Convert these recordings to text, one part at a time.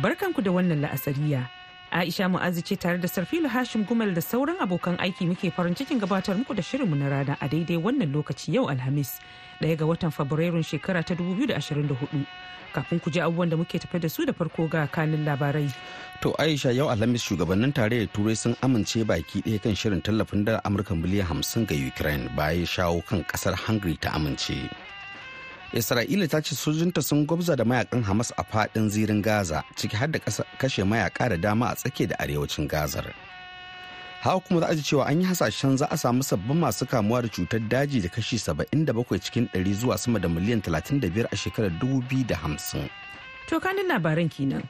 Barkanku da wannan la'asariya. Aisha Mu'azu ce tare da Sarfilu Hashim Gumal da sauran abokan aiki muke farin cikin gabatar muku da shirinmu na rana a daidai wannan lokaci yau Alhamis, ɗaya ga watan Fabrairun shekara ta 2024. Kafin ku ji abubuwan da muke tafe da su da farko ga kanin labarai. To Aisha yau Alhamis shugabannin tarayyar Turai sun amince baki ɗaya kan shirin tallafin da Amurka miliyan hamsin ga Ukraine bayan shawo kan ƙasar Hungary ta amince. Isra'ila ta ce sojinta sun gwabza da mayaƙan Hamas a faɗin zirin Gaza ciki har da kashe mayaka da dama a tsake da arewacin Gazar. Haka kuma za a ji cewa an yi hasashen za a samu sabbin masu kamuwa da cutar daji da kashi 77 cikin 100 zuwa sama da miliyan 35 a shekarar 2050. To kanin labaran kenan.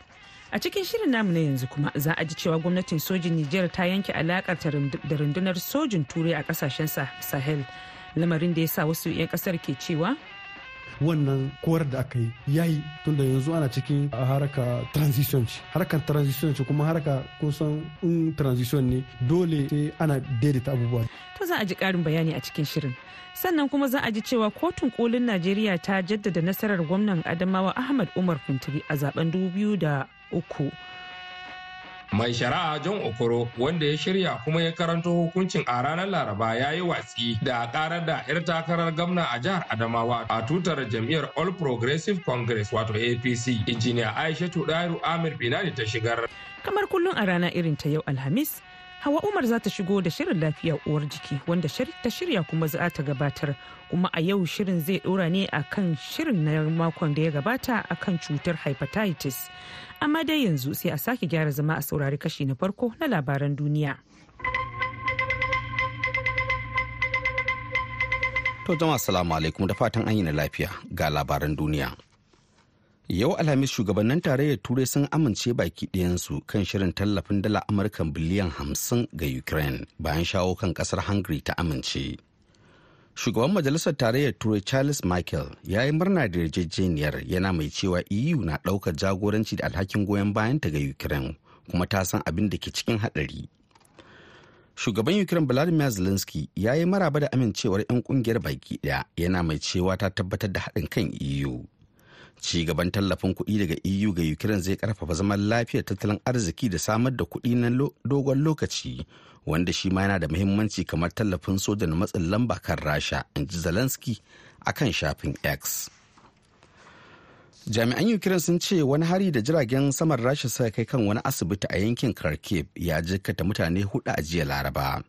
A cikin shirin namu na yanzu kuma za a ji cewa gwamnatin sojin Nijar ta yanke alakar da rundunar sojin turai a ƙasashen Sahel. Lamarin da ya sa wasu 'yan ƙasar ke cewa wannan koyar da aka yi ya yi tunda yanzu ana cikin haraka transition ce harkar transition ce kuma haraka kusan in transition ne dole sai ana daidaita abubuwa To za a ji ƙarin bayani a cikin shirin. Sannan kuma za a ji cewa kotun kolin Najeriya ta jaddada nasarar gwamnan Adamawa Ahmad Umar Fintiri a zaɓen 2003. Mai shari'a john okoro wanda ya shirya kuma ya karanto hukuncin a ranar laraba ya yi watsi da karar da 'yar takarar gamna a jihar adamawa a tutar jam'iyyar all progressive congress wato apc injiniya aishatu dairu amir binani ta shigar Kamar kullum a rana irin ta yau Alhamis, Hawa Umar za ta shigo da shirin lafiya uwar jiki wanda ta shirya kuma za ta gabatar. Kuma a yau shirin zai dora ne a kan shirin na makon da ya gabata a kan cutar hepatitis. Amma dai yanzu sai a sake gyara zama a saurari kashi na farko na labaran duniya. To jama'a salamu alaikum da fatan an yi na lafiya ga labaran duniya. Yau Alhamis shugabannin tarayyar Turai sun amince baki ɗayansu kan shirin tallafin dala Amurka biliyan hamsin ga Ukraine bayan shawo kan ƙasar Hungary ta amince. Shugaban Majalisar Tarayyar Turai Charles Michael ya yi murna da yarjejeniyar yana mai cewa EU na ɗaukar jagoranci da alhakin goyon bayanta ga Ukraine kuma ta san abin da ke cikin haɗari. Shugaban Ukraine Vladimir Zelensky ya yi maraba da amincewar 'yan ƙungiyar baki ɗaya yana mai cewa ta tabbatar da haɗin kan EU. Ci gaban tallafin kuɗi daga eu ga ukraine zai ƙarfafa zaman lafiyar tattalin arziki da samar da kuɗi na dogon lokaci wanda shi ma yana da muhimmanci kamar tallafin soja na matsin lamba kan rasha in ji zelensky a kan shafin x. Jami'an ukraine sun ce wani hari da jiragen saman rasha suka kai kan wani asibiti a yankin kharkiv ya jikkata mutane huɗu a jiya laraba.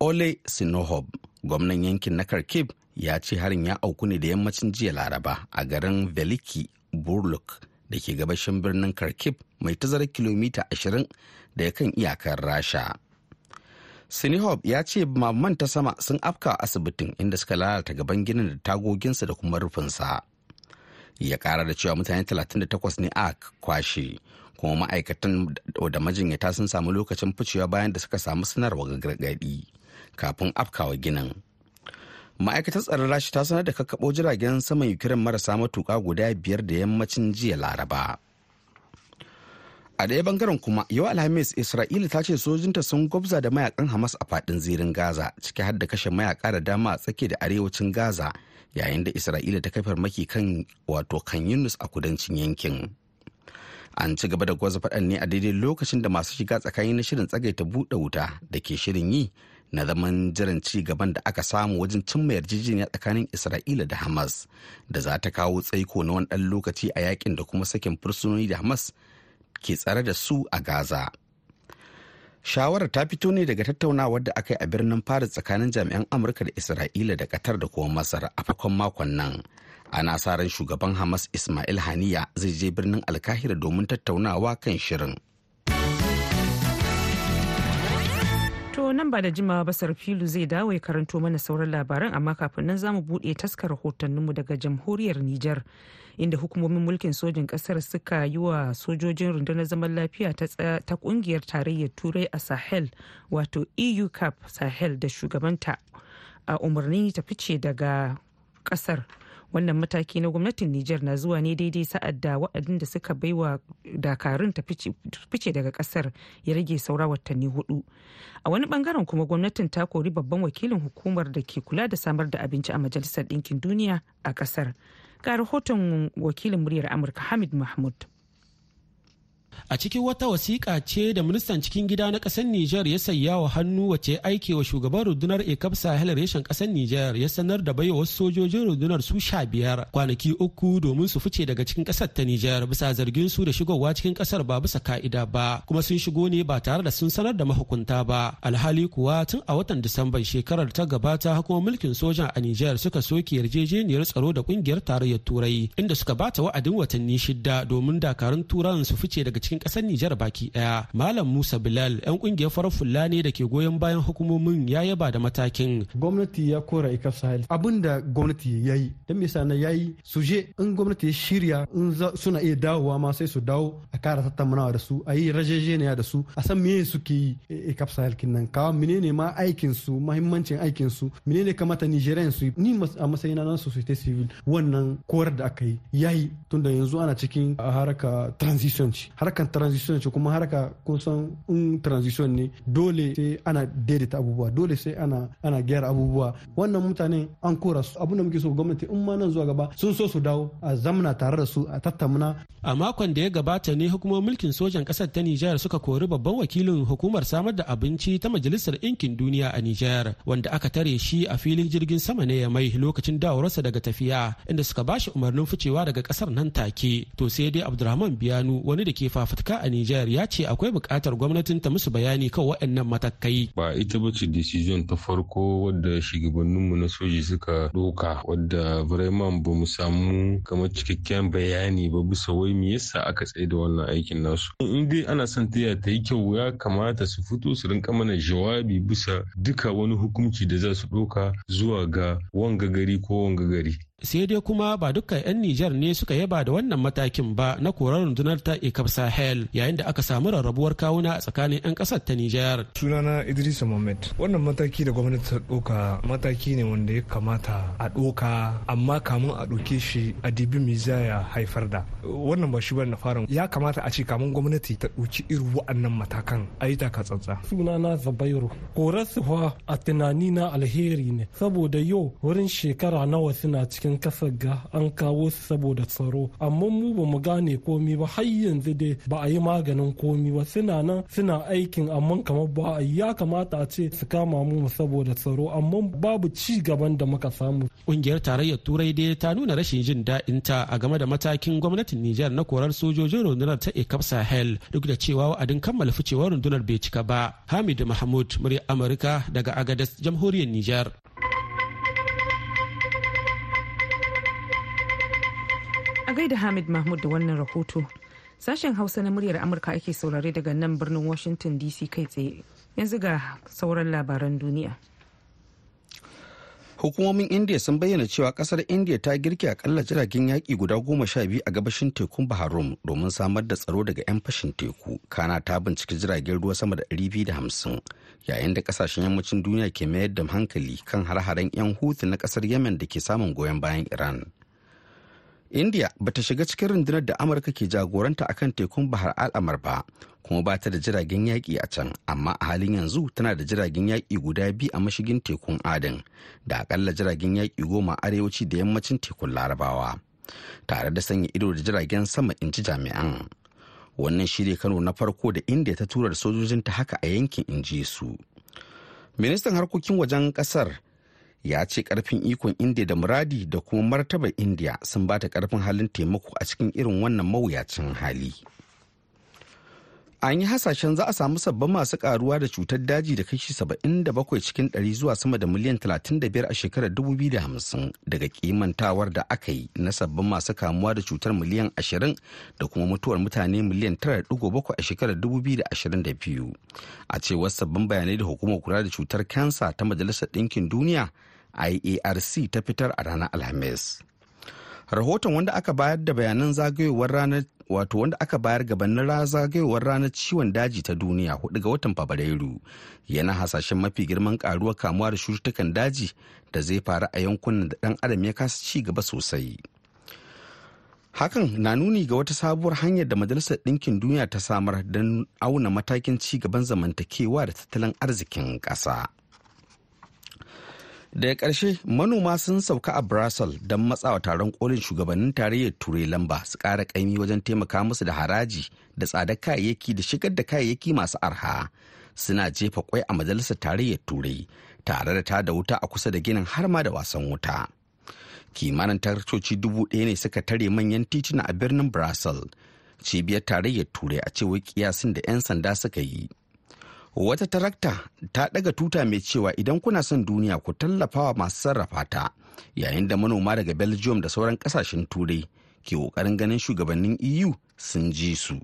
Ole sinohob gwamnan yankin na kharkiv ya ce harin ya auku ne da yammacin jiya laraba a garin veliki burluk da ke gabashin birnin kharkiv mai tazarar kilomita 20 da ya kan iyakar rasha. Sinihop ya ce mamman ta sama sun afka asibitin inda suka lalata gaban ginin da tagoginsa da kuma rufinsa. Ya kara da cewa mutane 38 ne a kwashe kuma ma'aikatan da majinyata sun samu lokacin ficewa bayan da suka samu sanarwa gargaɗi kafin afkawa ginin. Ma'aikatar tsaron rashi ta sanar da kakkaɓo jiragen saman ukraine marasa matuƙa guda biyar da yammacin jiya laraba. A ɗaya ɓangaren kuma yau alhamis isra'ila ta ce sojinta sun gwabza da mayaƙan hamas a faɗin zirin gaza ciki har da kashe mayaka da dama a tsake da arewacin gaza yayin da isra'ila ta kai farmaki kan wato kan yunus a kudancin yankin. An ci gaba da gwaza faɗan ne a daidai lokacin da masu shiga tsakanin na shirin tsagaita buɗe wuta da ke shirin yi na zaman jiran ci gaban da aka samu wajen cimma yarjejeniya tsakanin isra'ila da hamas da za ta kawo tsaiko na wani ɗan lokaci a yaƙin da kuma sakin fursunoni da hamas ke tsare da su a gaza. Shawarar ta fito ne daga tattaunawar da aka yi a birnin paris tsakanin jami'an amurka da isra'ila da qatar da kuma masar a farkon makon nan. Ana sa ran shugaban hamas ismail haniya zai je birnin alkahira domin tattaunawa kan shirin. Nan ba da jimawa ba filu zai dawo ya karanto mana sauran labaran amma kafin nan za mu buɗe taskar rahotanninmu daga jamhuriyar Nijar inda hukumomin mulkin sojin ƙasar suka yi wa sojojin rundunar zaman lafiya ta ƙungiyar tarayyar turai a sahel wato eu cap sahel da shugabanta a umarni ta fice daga ƙasar wannan mataki na gwamnatin Nijar na zuwa ne daidai sa'ad da waɗanda da suka baiwa dakarun ta fice daga ƙasar ya rage saura watanni huɗu. A wani ɓangaren kuma gwamnatin ta kori babban wakilin hukumar da ke kula da samar da abinci a Majalisar Ɗinkin Duniya a ƙasar. Ga rahoton wakilin muryar Amurka Hamid Mahmud. A cikin wata wasiƙa ce da ministan cikin gida na ƙasar Nijar ya sayya wa hannu wace aike wa shugaban rundunar ekab sahel reshen ƙasar Nijar ya sanar da baiwa wasu sojojin rundunar su sha biyar kwanaki uku domin su fice daga cikin ƙasar ta Nijar bisa zargin su da shigowa cikin ƙasar ba bisa ka'ida ba kuma sun shigo ne ba tare da sun sanar da mahukunta ba. Alhali kuwa tun a watan Disamban shekarar ta gabata hukumar mulkin sojan a Nijar suka soke yarjejeniyar tsaro da ƙungiyar tarayyar Turai inda suka bata wa'adin watanni shida domin dakarun turan su fice daga cikin ƙasar Nijar baki ɗaya. Malam Musa Bilal yan ƙungiyar farar fulla ne da ke goyon bayan hukumomin ya yaba da matakin. Gwamnati ya kora ikaf sahel abin da gwamnati ya yi don me na ya yi suje in gwamnati ya shirya in suna iya dawowa ma sai su dawo a kara tattaunawa da su a yi rajajeniya da su a san me suke yi ikaf sahel kinnan kawo menene ma aikin su mahimmancin aikin su menene kamata Nigerian su ni a matsayina na society civil wannan korar da aka yi yayi tunda yanzu ana cikin haraka transition harkan transition ce kuma haraka kusan in transition ne dole sai ana daidaita abubuwa dole sai ana ana gyara abubuwa. Wannan mutane an kora su. Abin da muke so gwamnati in ma nan zuwa gaba sun so su dawo a zamna tare da su a tattauna a makon da ya gabata ne hukumar mulkin sojan ƙasar ta Nijar suka kori babban wakilin hukumar samar da abinci ta majalisar ɗinkin duniya a Nijar wanda aka tare shi a filin jirgin sama ne ya mai lokacin dawarsa daga tafiya inda suka bashi umarnin ficewa daga ƙasar nan take. To sai dai Abdulrahman Biyanu wani da ke fafutuka a Nijar ya ce akwai buƙatar gwamnatin ta musu bayani kan waɗannan matakai. Ba ita ba ce decision ta farko wadda shugabanninmu na soji suka ɗauka wadda Bremen ba mu samu kamar cikakken bayani ba bisa wai me yasa aka tsaye da wannan aikin nasu. In dai ana son taya ta yi kyau ya kamata su fito su rinka mana jawabi bisa duka wani hukunci da za su ɗauka zuwa ga wanga gari ko wanga gari. Sai dai kuma ba dukkan 'yan Nijar ne suka yaba da wannan matakin ba na korar rundunar ta Ikab Sahel yayin da aka samu rarrabuwar kawuna a tsakanin 'yan ƙasar ta Nijar. Sunana Idris Mohammed. Wannan mataki da gwamnati ta ɗauka mataki ne wanda ya kamata a ɗauka amma kamun a ɗauke shi a dibi miza ya haifar da. Wannan ba shi ba na fara ya kamata a ce kamun gwamnati ta ɗauki irin wa'annan matakan a yi taka tsantsa. Sunana Zabairu. Korasuwa a tunani na alheri ne saboda yau wurin shekara nawa suna cikin cikin ƙasar ga an kawo su saboda tsaro. Amma mu ba mu gane komi ba har yanzu dai ba a yi maganin komi ba. Suna nan suna aikin amma kamar ba a ya kamata a ce su kama mu saboda tsaro amma babu ci gaban da muka samu. Kungiyar tarayyar turai dai ta nuna rashin jin daɗin ta a game da matakin gwamnatin Nijar na korar sojojin rundunar ta Ekap Sahel duk da cewa wa'adin kammala ficewar rundunar bai cika ba. Hamid Mahmud murya Amurka daga Agadez jamhuriyar Nijar. A gaida Hamid Mahmud da wannan rahoto. Sashen Hausa na muryar Amurka ake saurare daga nan birnin Washington DC kai tsaye. Yanzu ga sauran labaran duniya. Hukumomin India sun bayyana cewa ƙasar India ta girke akalla jiragen yaƙi guda goma sha biyu a gabashin tekun Baharum domin samar da tsaro daga 'yan fashin teku. Kana ta binciki jiragen ruwa sama da 250 yayin da ƙasashen yammacin duniya ke mayar da hankali kan har-haren 'yan hutu na ƙasar Yemen da ke samun goyon bayan Iran. India bata shiga cikin rundunar da amurka ke jagoranta akan tekun bahar al'amar ba kuma ba ta da jiragen yaƙi a can amma a halin yanzu tana da jiragen yaƙi guda biyu a mashigin tekun adin da akalla jiragen yaƙi goma arewaci da yammacin tekun larabawa tare da sanya ido da jiragen sama in ji jami'an. Wannan shirya kano na farko da india ta tura da sojojinta haka a yankin in ji su. Ministan harkokin wajen ƙasar ya ce ƙarfin ikon india da muradi da kuma martabar india sun bata ƙarfin halin taimako a cikin irin wannan mawuyacin hali. An yi hasashen za a samu sabbin masu karuwa da cutar daji da kashi 77 cikin 100 zuwa sama da miliyan 35 a shekarar 2050 daga kimantawar da aka yi na sabbin masu kamuwa da cutar miliyan 20 da kuma mutuwar mutane miliyan 9.7 a shekarar 2022 a cewar sabbin bayanai da hukumar kula da cutar kansa ta majalisar ɗinkin duniya iarc ta fitar a ranar alhamis rahoton wanda aka bayar da bayanan zagayowar ranar wato wanda aka bayar gabanin zagayowar ranar ciwon daji ta duniya huɗu ga watan fabrairu yana hasashen mafi girman karuwar kamuwa da cututtukan daji da zai faru a yankunan da dan adam ya kasa ci gaba sosai hakan na nuni ga wata sabuwar hanyar da majalisar ɗinkin duniya ta samar don auna matakin ci gaban zamantakewa da tattalin arzikin ƙasa. Daga ƙarshe manoma sun sauka a brussels don matsawa taron kolin shugabannin tarayyar turai lamba su ƙara ƙaimi wajen taimaka musu da haraji da tsadar kayayyaki da shigar da kayayyaki masu arha. Suna jefa kwai a majalisar tarayyar turai tare da ta da wuta a kusa da ginin har ma da wasan wuta. Kimanin tarcoci dubu ɗaya ne suka tare manyan tituna a birnin brussels cibiyar tarayyar turai a cewar kiyasin da 'yan sanda suka yi. Wata tarakta ta daga tuta mai cewa idan kuna son duniya ku tallafawa masu sarrafa ta yayin da manoma daga belgium da sauran ƙasashen turai ke ƙoƙarin ganin shugabannin eu sun ji su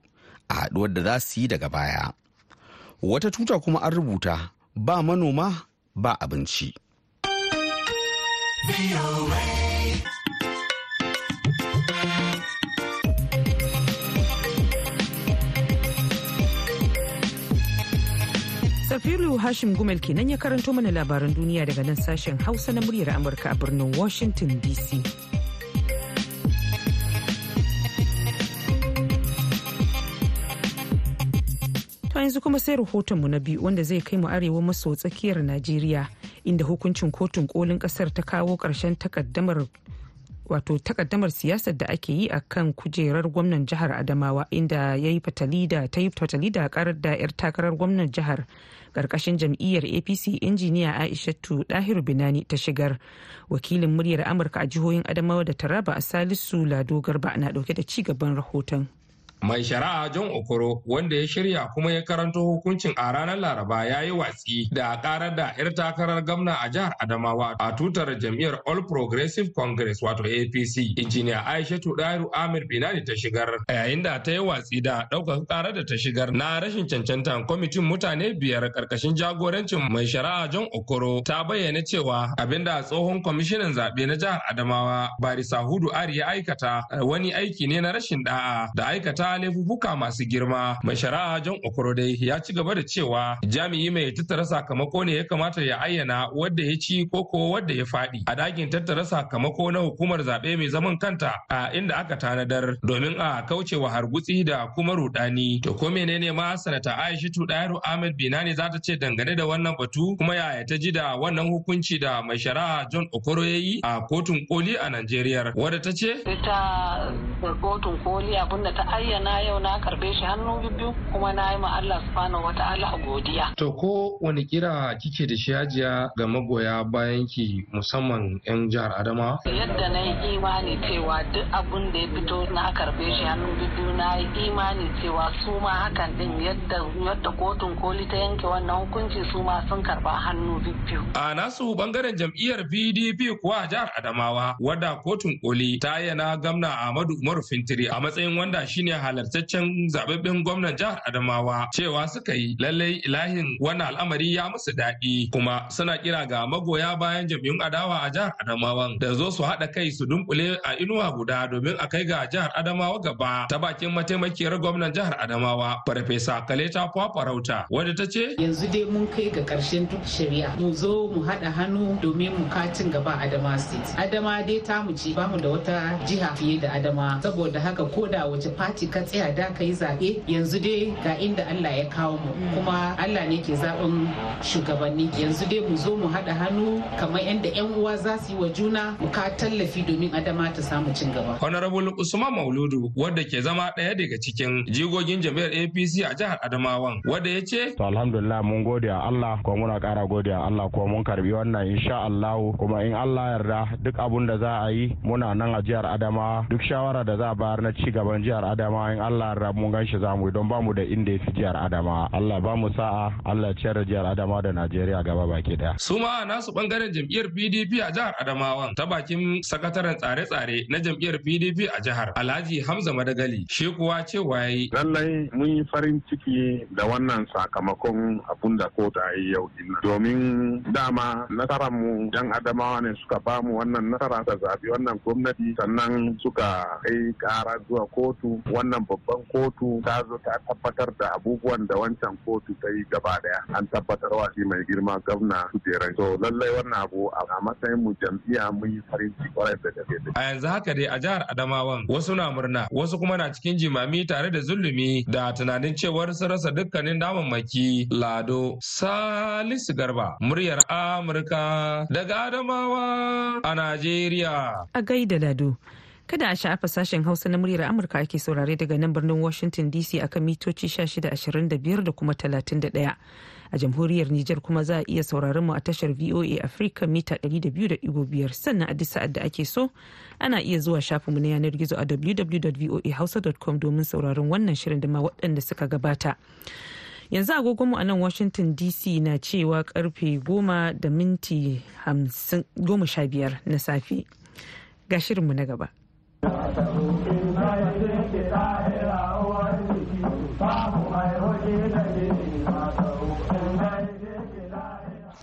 a haduwar da za su yi daga baya. Wata tuta kuma an rubuta ba manoma ba abinci. Safiru Hashim Gumel kenan ya karanto mana labaran duniya daga nan sashen Hausa na muryar Amurka a birnin Washington DC. To yanzu kuma sai rahotonmu na biyu wanda zai kai mu arewa maso tsakiyar Najeriya inda hukuncin kotun kolin ƙasar ta kawo ƙarshen takaddamar wato takaddamar siyasar da ake yi a kan kujerar gwamnan jihar adamawa inda ya yi fatali da ta yi fatali da karar da 'yar takarar gwamnan jihar ƙarƙashin jam'iyyar apc injiniya aishatu dahiru binani ta shigar. Wakilin muryar amurka a jihohin adamawa da taraba a salisu lado garba na ɗauke da ci gaban rahoton. Mai shari'a John Okoro wanda ya shirya kuma ya karanto hukuncin a ranar Laraba ya yi watsi da karar da 'yar takarar gamna a jihar Adamawa a tutar jam'iyyar All Progressive Congress wato APC. Injiniya Aishatu Dairu Amir Binani ta shigar a yayin da ta yi watsi da ɗaukar karar da ta shigar na rashin cancantan kwamitin mutane biyar ƙarƙashin jagorancin mai shari'a John Okoro ta bayyana cewa abin da tsohon kwamishinan zaɓe na jihar Adamawa Barisa Hudu Ari ya aikata wani aiki ne na rashin da'a da aikata ta laifuka masu girma. Mai shari'a John Okorode ya ci gaba da cewa jami'i mai tattara sakamako ne ya kamata ya ayyana wadda ya ci ko ko wadda ya faɗi. A ɗakin tattara sakamako na hukumar zaɓe mai zaman kanta a inda aka tanadar domin a kaucewa hargutsi da kuma rudani to ko menene ma sanata Aishatu Dairu Ahmed Binani za ta ce dangane da wannan batu? Kuma yaya ta ji da wannan hukunci da mai shari'a John Okoro ya yi a kotun koli a Najeriya? Wadda ta ce? Ita kotun koli abin da ta ayyana na yau na karɓe shi hannu biyu kuma na yi ma Allah subhanahu wa ta'ala godiya. To ko wani kira kike da shi hajiya ga magoya bayan ki musamman 'yan jihar Adama? Yadda na yi imani cewa duk abun da ya fito na karɓe shi hannu biyu na yi imani cewa su ma hakan din yadda yadda kotun koli ta yanke wannan hukunci su ma sun karɓa hannu biyu. A nasu ɓangaren jam'iyyar PDP kuwa a jihar Adamawa wadda kotun koli ta yana gamna Ahmadu Umaru Fintiri a matsayin wanda shine halartaccen zababben gwamnan jihar Adamawa cewa suka yi lallai ilahin wannan al'amari ya musu daɗi kuma suna kira ga magoya bayan jam'iyyun adawa a jihar Adamawan da zo su haɗa kai su dunkule a inuwa guda domin a kai ga jihar Adamawa gaba. Ta bakin mataimakiyar gwamnan jihar Adamawa Farfesa Kaleta Farauta wadda ta ce yanzu dai mun kai ga ƙarshen duk shari'a. Mu zo mu haɗa hannu domin mu katin gaba Adama State. Adama dai tamu ce ba mu da wata jiha fiye da Adama saboda haka ko da wace fati ka tsaya da ka yi zaɓe yanzu dai ga inda Allah ya kawo mu kuma Allah ne ke zaɓin shugabanni yanzu dai mu zo mu haɗa hannu kamar yadda 'yan uwa za su yi wa juna mu ka tallafi domin Adama ta samu cin gaba. Honorable Usman Mauludu wadda ke zama ɗaya daga cikin jigogin jami'ar APC a jihar Adamawan wadda ya ce. To alhamdulillah mun gode a Allah kuma muna ƙara gode a Allah kuma mun karɓi wannan insha Allah kuma in Allah yarda duk abun da za a yi muna nan a jihar Adamawa duk shawara da za a bayar na ci gaban jihar Adamawa kuma in Allah ya mun gan shi za mu don ba mu da inda ya fi jihar Adamawa. Allah ba mu sa'a Allah ya ciyar da jihar Adamawa da Najeriya gaba baki ɗaya. Su ma nasu ɓangaren jam'iyyar PDP a jihar Adamawa ta bakin sakataren tsare-tsare na jam'iyyar PDP a jihar Alhaji Hamza Madagali shi kuwa cewa yayi. Lallai mun yi farin ciki da wannan sakamakon abun da kotu a yi yau din domin dama nasarar mu yan Adamawa ne suka ba mu wannan nasara ta zabi wannan gwamnati sannan suka kai kara zuwa kotu. Wannan babban kotu ta zo ta tabbatar da abubuwan da wancan kotu ta yi gaba ɗaya. An tabbatar wa shi mai girma gwamna kujerai. To lallai wannan abu a matsayin mu jam'iyya mun yi farin ciki ƙwarai da gaske. A yanzu haka dai a jihar adamawan wasu na murna wasu kuma na cikin jimami tare da zulumi da tunanin cewar sun rasa dukkanin damammaki. Lado salisu garba muryar amurka daga adamawa a najeriya. A gaida lado. Kada a sha'afa sashen Hausa na muryar Amurka ake saurare daga nan birnin Washington DC akan mitoci 1625 da kuma 31. A jamhuriyar Nijar kuma za a iya sauraron mu a tashar VOA Africa mita 200.5 sannan a duk sa'ad da ake so ana iya zuwa shafinmu na yanar gizo a www.voahausa.com domin sauraron wannan shirin da ma waɗanda suka gabata. yanzu agogonmu a nan washington dc na cewa ƙarfe goma da minti goma sha biyar na safe ga shirinmu na gaba تو کے نام سے کہتا ہے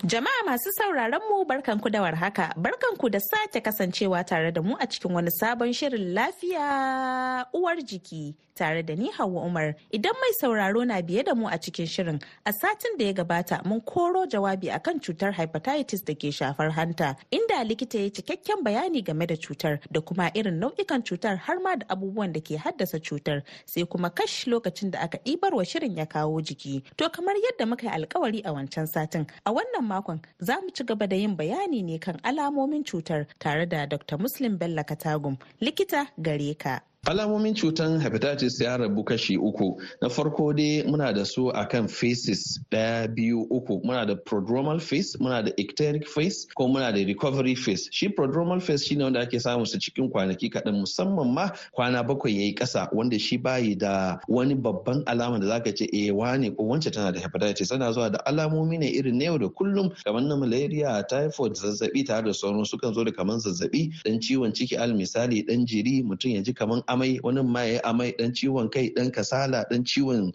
Jama'a masu sauraron mu barkanku da warhaka, barkanku da sake kasancewa tare da mu a cikin wani sabon shirin lafiya uwar jiki tare da ni Hauwa Umar. Idan mai sauraro na biye da mu a cikin shirin, a satin da ya gabata mun koro jawabi akan cutar hepatitis da ke shafar hanta, inda likita ya cikakken bayani game da cutar da kuma irin nau'ikan cutar har ma da abubuwan da ke haddasa cutar, sai kuma kash lokacin da aka ɗibar wa shirin ya kawo jiki. To kamar yadda muka yi alkawari a wancan satin, a wannan makon za mu ci gaba da yin bayani ne kan alamomin cutar tare da Dr. Muslim Bello Katagum, likita gare ka. Alamomin cutar hepatitis ya rabu kashi uku. Na farko dai muna da su akan phases ɗaya biyu uku. Muna da prodromal phase, muna da ecteric phase, ko muna da recovery phase. Shi prodromal phase shine wanda ake samu su cikin kwanaki kaɗan musamman ma kwana bakwai yayi ƙasa wanda shi bayi da wani babban alama da zaka ce eh wane ko wance tana da hepatitis tana zuwa da alamomi ne irin na yau da kullum kamar na malaria, typhoid, zazzaɓi tare da sauran sukan zo da kamar zazzaɓi, dan ciwon ciki al misali dan jiri mutum ya ji kamar amai wani ma ya amai dan ciwon kai dan kasala dan ciwon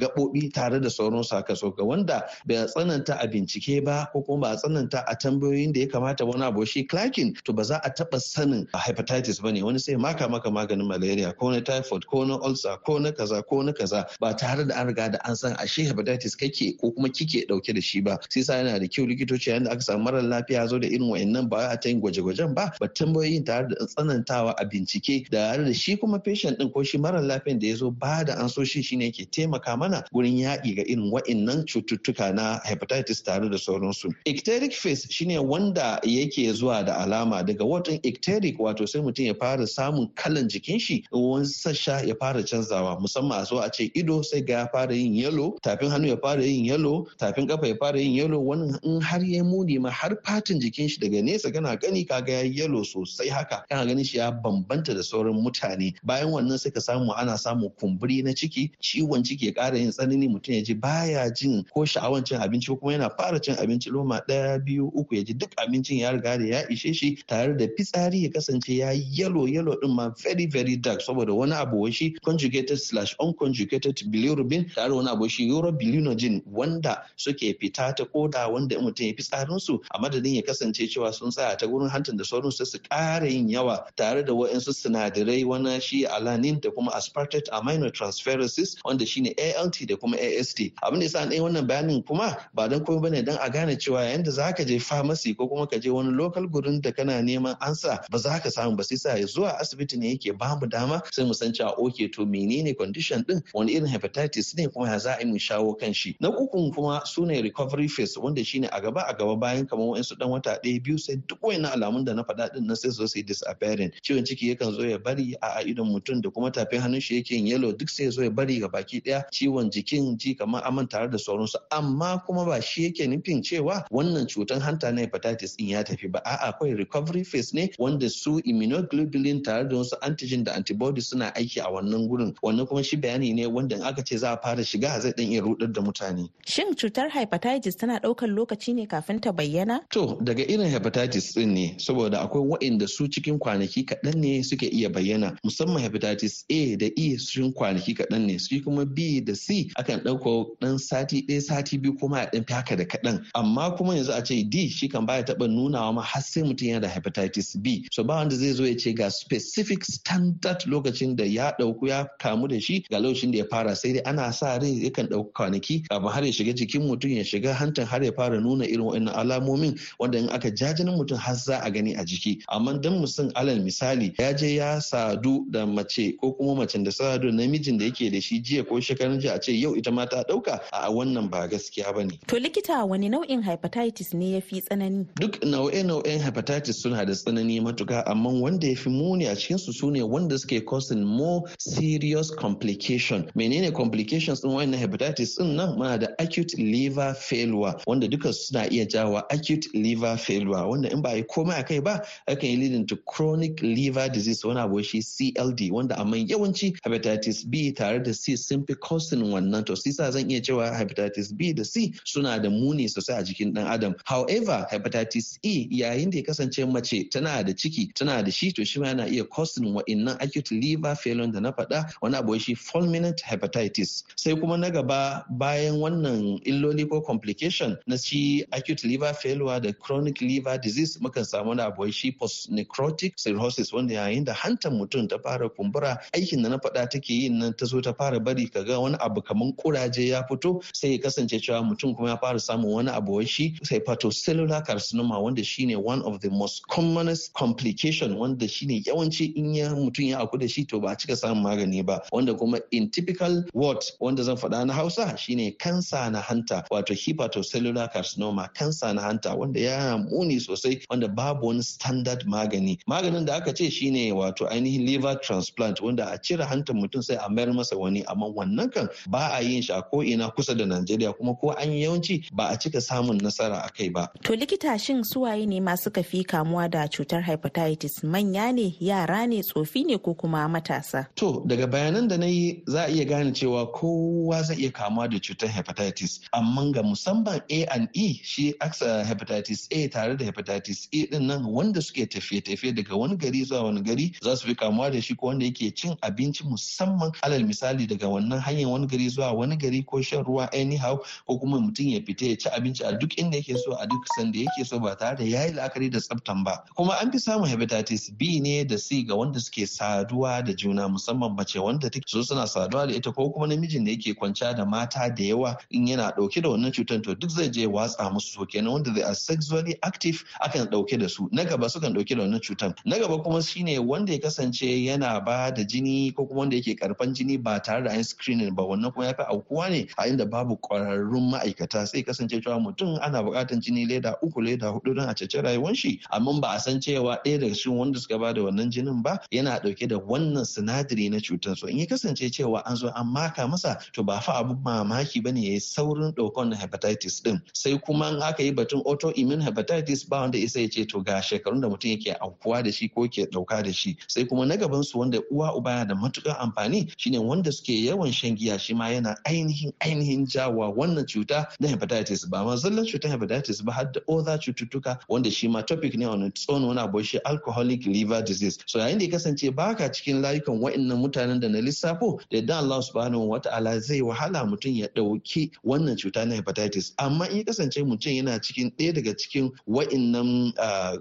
gaɓoɓi tare da sauran haka. Soka wanda bai tsananta a bincike ba ko kuma ba tsananta a tambayoyin da ya kamata wani abu shi clacking to ba za a taɓa sanin hepatitis ba ne. Wani sai maka maka maganin malaria ko na typhoid ko na ulcer ko na kaza ko na kaza ba tare da an riga da an san ashe hepatitis kake ko kuma kike ɗauke da shi ba. Sai sa yana da kyau likitoci yayin da aka samu mara lafiya zo da irin wayannan ba a ta yin gwaje-gwajen ba ba tambayoyin tare da tsanantawa a bincike da da shi kuma patient din ko shi mara lafiyan da ya zo ba da ansoshi shine yake taimaka mana gurin yaƙi ga irin wa'innan cututtuka na hepatitis tare da sauransu. Ecteric phase shine wanda yake zuwa da alama daga watan ecteric wato sai mutum ya fara samun kalan jikin shi wani sassa ya fara canzawa. Musamman a so a ce ido sai ga ya fara yin yellow tafin hannu ya fara yin yellow tafin kafa ya fara yin yellow. Wani in har ya muni ma har fatin jikin shi daga nesa kana gani kaga ya yellow sosai haka. Kana ganin shi ya bambanta da sauran mutane. Bayan wannan sai ka samu ana samun kumburi na ciki ciwon ciki ya ƙara yin tsanani mutum ya ji baya jin ko sha'awan cin abinci ko kuma yana fara cin abinci loma ɗaya biyu uku ya ji duk abincin ya riga da ya ishe shi tare da fitsari ya kasance ya yellow yellow din ma very very dark saboda wani abu shi conjugated slash unconjugated bilirubin tare wani abu shi urobilinogen wanda suke fita ta koda wanda mutum ya fitsarin su a madadin ya kasance cewa sun tsaya ta gurin hantar da sauransu su ƙara yin yawa tare da waɗansu sinadarai wani shi alanin da kuma aspartate aminotransferosis wanda shine ALT da kuma AST abin da yasa ɗaya wannan bayanin kuma ba dan komai ba ne dan a gane cewa yayin da zaka je pharmacy ko kuma ka je wani local gurin da kana neman ansa ba za ka samu ba. Sai sa zuwa asibiti ne yake ba mu dama sai mu san cewa okay to menene condition din? Wani irin hepatitis ne kuma ya za a yi mu shawo kan shi? Na ukun kuma su ne recovery phase wanda shine a gaba a gaba bayan kamar wa'insu dan wata ɗaya biyu sai duk wayannan alamun da na faɗa din na sai su yi disappearing. Ciwon ciki yakan zo ya bari a a idon mutum da kuma tafin hannun shi yake yin yellow duk sai ya zo ya bari ga baki ɗaya ciwon jikin ji kamar aman tare da sauransu. Amma kuma ba shi yake nufin cewa wannan cutar hanta na hepatitis din ya tafi ba. A'a akwai recovery phase ne wanda su immunoglobulin tare da wasu antigen da antibodies suna aiki a wannan gurin. Wannan kuma shi bayani ne wanda in aka ce za a fara shiga zai dan iya rudar da mutane. Shin cutar hepatitis tana ɗaukar lokaci ne kafin ta bayyana? to daga irin hepatitis din ne saboda akwai waɗanda su cikin kwanaki kaɗan ne suke iya bayyana. Musamman hepatitis A da E cikin kwanaki kaɗan ne. Su kuma B da C akan ɗauka ɗan sati ɗaya sati biyu kuma a ɗan haka da kaɗan. Amma kuma yanzu a ce D shi kan baya taɓa nunawa ma har sai mutum yana da hepatitis B. So ba wanda zai zo ya ce ga specific standard lokacin da ya ɗauku ya kamu da shi ga lokacin da ya fara. Sai dai ana sa rai yakan ɗauki kwanaki kafin har ya shiga jikin mutum ya shiga hantan har ya fara nuna irin wa'annan alamomin wanda in aka ja jinin mutum har za a gani a jiki. Amma dan mutum alal misali ya je ya sadu da mace ko kuma macen da sadu da namijin da yake da shi jiya ko shekarun jiya a ce yau ita ma ta ɗauka a wannan ba gaskiya ba ne. To likita wani nau'in hepatitis ne ya fi tsanani? Duk nau'e-nau'en hepatitis suna da tsanani matuka amma wanda ya fi muni a cikinsu su ne wanda suke causing more serious complication. Menene complications din wannan hepatitis ɗin nan muna da acute liver failure wanda duka suna iya jawa acute liver failure wanda in ba a yi komai a kai ba akan yi leading to chronic liver disease wani abu shi CLD wanda amma yawanci hepatitis B tare da C sun fi causing wannan to sisa zan iya cewa hepatitis B da C suna da muni sosai a jikin dan adam. However hepatitis E yayin da ya kasance mace tana da ciki tana da shi to shi ma yana iya causing wa'innan acute liver failure da na faɗa wani abu shi fulminant hepatitis. Sai kuma na gaba bayan wannan illoli ko complication na shi acute liver failure da chronic liver disease mukan samu wani abu shi post necrotic cirrhosis wanda yayin da hantar mutum ta fara kumbura. Aikin da na faɗa take yin nan ta zo ta fara bari kaga wani abu kamar kuraje ya fito sai ya kasance cewa mutum kuma ya fara samun wani abu shi hepatocellular carcinoma wanda shine one of the most commonest complication wanda shine yawanci in ya mutum ya aku da shi to ba a cika samun magani ba. Wanda kuma in typical word wanda zan faɗa na Hausa shine kansa na hanta wato hepatocellular carcinoma kansa na hanta wanda ya muni sosai wanda babu wani standard magani. Maganin da aka ce shine wato ainihin liver transplant wanda a cire hantar mutum sai a mayar masa wani amma wannan kan ba a yin shi a ko ina kusa da Najeriya kuma ko an yawanci ba a cika samun nasara a kai ba. To likita shin suwaye ne masu kafi kamuwa da cutar hepatitis manya ne yara ne tsofi ne ko kuma matasa? To daga bayanan da na yi za a iya gane cewa kowa zai iya kamuwa da cutar hepatitis amma ga musamman A and E shi aksa hepatitis A tare da hepatitis A ɗin nan wanda suke tafiye-tafiye daga wani gari zuwa wani gari za su fi kamuwa da shi ko wanda yake cin abinci musamman alal misali daga wannan hanyar wani gari zuwa wani gari ko shan ruwa anyhow ko kuma mutum ya fita ya ci abinci a duk inda yake so a duk sanda yake so ba tare da yayi la'akari da tsaftan ba. Kuma an fi samun hepatitis B ne da C ga wanda suke saduwa da juna musamman mace wanda take so suna saduwa da ita ko kuma namijin da yake kwanciya da mata da yawa in yana ɗauke da wannan cutar to duk zai je watsa musu. So kenan wanda they are sexually active akan ɗauke da su. Na gaba sukan ɗauke da wannan cutar. Na gaba kuma shine wanda ya kasance yana ba da jini ko kuma wanda yake karfan jini ba tare da an screening ba wannan kuma ya fi aukuwa ne a inda babu kwararrun ma'aikata. Sai kasance cewa mutum ana buƙatar jini leda uku leda huɗu don a cece rayuwar shi amma ba a san cewa ɗaya daga cikin wanda suka ba da wannan jinin ba yana ɗauke da wannan sinadari na cutar. So in ya kasance cewa an zo an maka masa to ba fa abun mamaki ba ne ya yi saurin ɗaukan hepatitis din sai kuma in aka yi batun autoimmune hepatitis ba wanda isa ya ce to ga shekarun da mutum yake aukuwa da shi ko ke ɗauka da shi. Sai kuma na gaban su wanda uwa uba yana da matuƙar amfani shine wanda suke yawan shan giya shi ma yana ainihin ainihin jawa wannan cuta na hepatitis. Ba ma zallan cutar hepatitis ba har da other cututtuka wanda shi ma topic ne on its own. Wani shi alcoholic liver disease. So yayin da ya kasance baka cikin layukan wa'annan mutanen da na lissafo da yadda Allah subhanahu wa ta'ala zai wahala mutum ya ɗauki wannan cuta na hepatitis. Amma in ya kasance mutum yana cikin ɗaya daga cikin wa'annan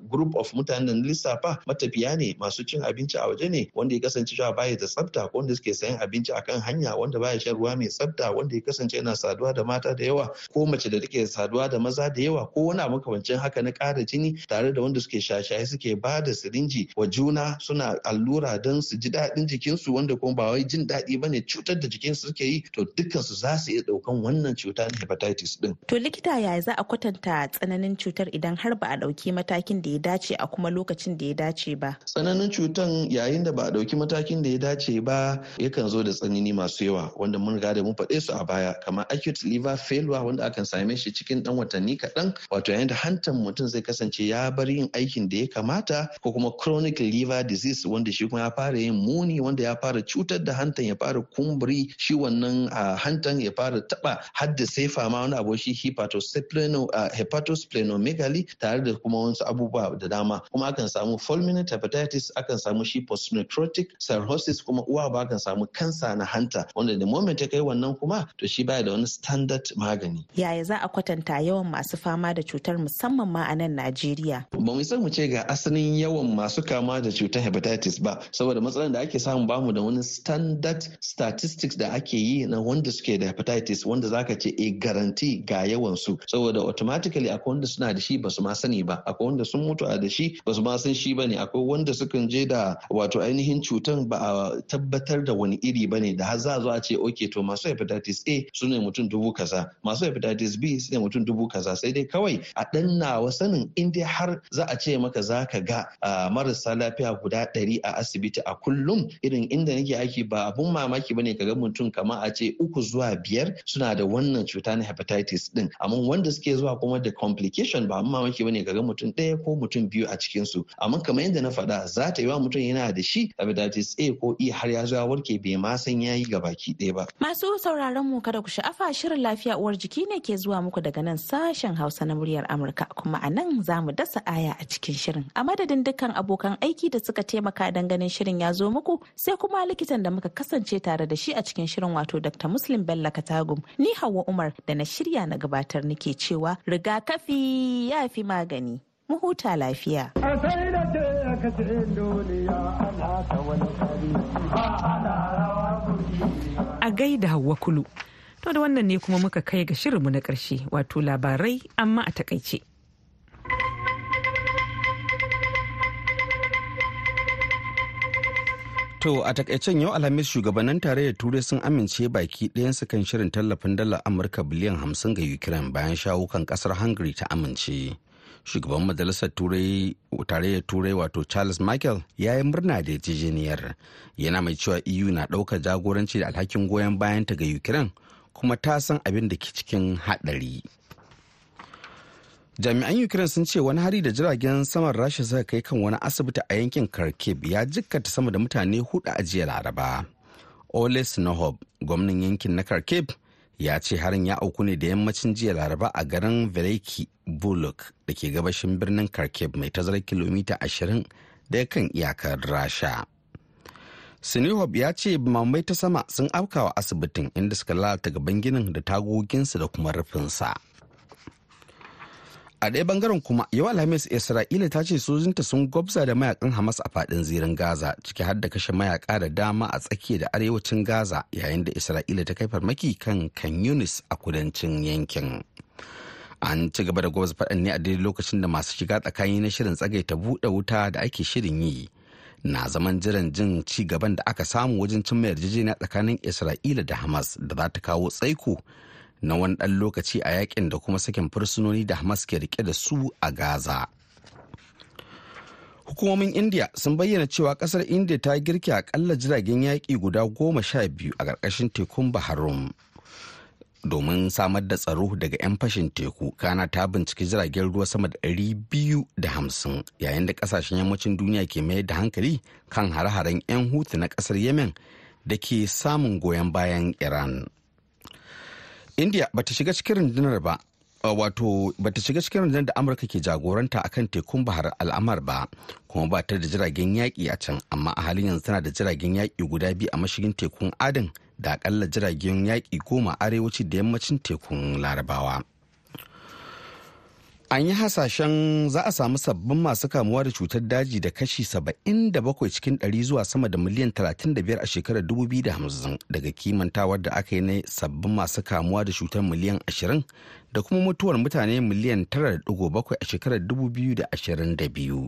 group of mutanen da na lissafa matafiya ne masu cin abinci a waje ne wanda ya kasance cewa baya da tsafta ko wanda suke sayan abinci akan hanya wanda baya shan ruwa mai tsafta wanda ya kasance yana saduwa da mata da yawa ko mace da take saduwa da maza da yawa ko wani abu makamancin haka na ƙara jini tare da wanda suke shashaye suke ba da sirinji wa juna suna allura don su ji daɗin jikinsu wanda kuma ba wai jin daɗi ba ne cutar da jikinsu suke yi to dukkan su za su iya ɗaukan wannan cuta na hepatitis din. To likita yaya za a kwatanta tsananin cutar idan har ba a ɗauki matakin da ya dace a kuma lokacin da ya dace ba? Tsananin cutan yayin yayin da ba a ɗauki matakin da ya dace ba yakan zo da tsanani masu yawa wanda mun riga da mun faɗe su a baya kamar acute liver failure wanda akan same shi cikin ɗan watanni kaɗan wato yayin da hantan mutum zai kasance ya bar yin aikin da ya kamata ko kuma chronic liver disease wanda shi kuma ya fara yin muni wanda ya fara cutar da hantan ya fara kumburi shi wannan hantan ya fara taɓa hadda sefa ma wani abu shi hepatosplenomegaly tare da kuma wasu abubuwa da dama. Kuma akan samu fulminant hepatitis akan samu shi postnecrotic cirrhosis kuma uwa ba akan samu kansa na hanta wanda da moment ya kai wannan kuma to shi baya da wani standard magani. Yaya za a kwatanta yawan masu fama da cutar musamman ma a nan Najeriya? Ba mu san mu ce ga asalin yawan masu kama da cutar hepatitis ba saboda matsalar da ake samu ba mu da wani standard statistics da ake yi na wanda suke da hepatitis wanda zaka ce e garanti ga yawan su saboda automatically akwai wanda suna da shi ba su ma sani ba akwai wanda sun mutu a da shi ba su ma san shi ba ne akwai wanda sukan je da wato ainihin cutan ba a tabbatar da wani iri ba ne da har za a zo a ce okay to masu hepatitis A su ne mutum dubu kaza masu hepatitis B su ne mutum dubu kaza. Sai dai kawai a dan nawa sanin in dai har za a ce maka za ka ga marasa lafiya guda ɗari a asibiti a kullum irin inda nake aiki ba abun mamaki ba ne ka ga mutum kamar a ce uku zuwa biyar suna da wannan cuta na hepatitis din amma wanda suke zuwa kuma da complication ba mamaki ba ne ga mutum ɗaya ko mutum biyu a cikin su amma kamar yadda na faɗa za ta yi wa mutum yana da shi hepatitis A ko E har ya zo ya warke bai ma san yayi ga baki ɗaya ba. Masu sauraron mu kada ku sha'afa shirin lafiya uwar jiki ne ke zuwa muku daga nan sashen Hausa na muryar Amurka. Kuma a nan za mu dasa aya a cikin shirin. A madadin dukkan abokan aiki da suka taimaka dan ganin shirin ya zo muku sai kuma likitan da muka kasance tare da shi a cikin shirin wato Dr. Muslim Bello Katagum. Ni Hauwa Umar da na shirya na gabatar nake cewa rigakafi ya fi magani. Mu huta lafiya. A gaida Hauwa Kulu to da wannan ne kuma muka kai ga shirinmu na ƙarshe wato labarai amma a taƙaice To a takaicen yau Alhamis shugabannin tarayyar Turai sun amince baki ɗayansu kan shirin tallafin dala Amurka biliyan hamsin ga Ukraine bayan shawo kan ƙasar Hungary ta amince. Shugaban Majalisar Turai tarayyar Turai wato Charles Michael ya yi murna da yarjejeniyar. Yana mai cewa EU na ɗaukar jagoranci da alhakin goyon bayanta ga Ukraine kuma ta san abin da ke cikin haɗari. jami'an ukraine sun ce wani hari da jiragen saman rasha suka kai kan wani asibiti a yankin kharkiv ya jikkata sama da mutane huɗu a jiya laraba ole sinohob gwamnan yankin na kharkiv ya ce harin ya auku ne da yammacin jiya laraba a garin veliki buluk da ke gabashin birnin kharkiv mai tazarar kilomita 20 daga kan iyakar rasha sinihob ya ce mamai ta sama sun afkawa asibitin inda suka lalata gaban ginin da tagoginsa da kuma rufinsa. A ɗaya ɓangaren kuma yau alhamis isra'ila ta ce sojinta sun gwabza da mayaƙan hamas a faɗin zirin gaza ciki har da kashe mayaka da dama a tsakiya da arewacin gaza yayin da isra'ila ta kai farmaki kan kan yunis a kudancin yankin. An ci gaba da gwabza faɗan ne a daidai lokacin da masu shiga tsakani na shirin tsagaita buɗe wuta da ake shirin yi. Na zaman jiran jin ci gaban da aka samu wajen cimma yarjejeniya tsakanin isra'ila da hamas da za ta kawo tsaiko na wani ɗan lokaci a yaƙin da kuma sakin fursunoni da Hamas ke riƙe da su a Gaza. Hukumomin India sun bayyana cewa ƙasar India ta girke akalla jiragen yaƙi guda goma sha biyu a ƙarƙashin tekun Baharum. Domin samar da tsaro daga 'yan fashin teku, kana ta binciki jiragen ruwa sama da ɗari biyu da hamsin yayin da ƙasashen yammacin duniya ke mayar da hankali kan hare-haren 'yan hutu na ƙasar Yemen da ke samun goyon bayan Iran. India bata shiga cikin rundunar ba wato bata shiga cikin rundunar da amurka ke jagoranta akan tekun bahar al'amar ba kuma ba ta da jiragen yaƙi a can. Amma a halin yanzu tana da jiragen yaƙi guda biyu a mashigin tekun adin da akalla jiragen yaƙi goma arewaci da yammacin tekun larabawa. An yi hasashen za a samu sabbin masu kamuwa da cutar daji da kashi 77 cikin 100 zuwa sama da miliyan 35 a shekarar 2050 daga kimantawar da aka yi na sabbin masu kamuwa da cutar miliyan 20 da kuma mutuwar mutane miliyan 9.7 a shekarar 2022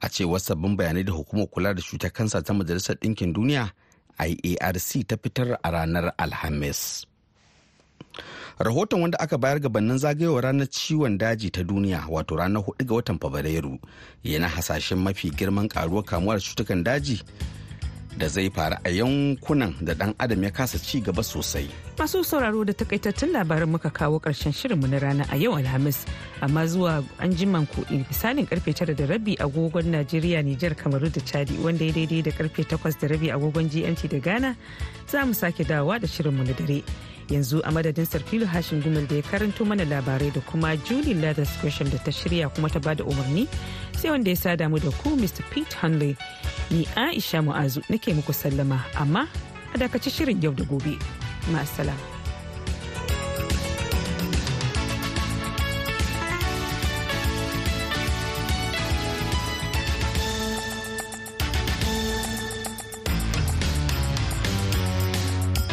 a cewar sabbin bayanai da hukumar kula da cutar kansa ta majalisar ɗinkin duniya iarc ta fitar a ranar alhamis. Rahoton wanda aka bayar gabanin zagayowar ranar ciwon daji ta duniya wato ranar 4 ga watan fabrairu yana hasashen mafi girman karuwar kamuwar cutukan daji da zai faru a yankunan da dan adam ya kasa ci gaba sosai. Masu sauraro da takaitattun labaran muka kawo ƙarshen shirinmu na rana a yau Alhamis, amma zuwa an jiman ku misalin ƙarfe tara da rabi agogon Najeriya, Nijar, Kamaru da Chadi wanda ya daidai da ƙarfe takwas da rabi agogon GMT da Ghana za mu sake dawowa da shirinmu na dare. Yanzu a madadin sarfilu hashin gumel da ya karanto mana labarai da kuma julie leathers gresham da ta shirya kuma ta ba da umarni sai wanda ya sada mu da ku mr pete hanley ni aisha mu'azu nake muku sallama amma a dakaci shirin yau da gobe ma'asala.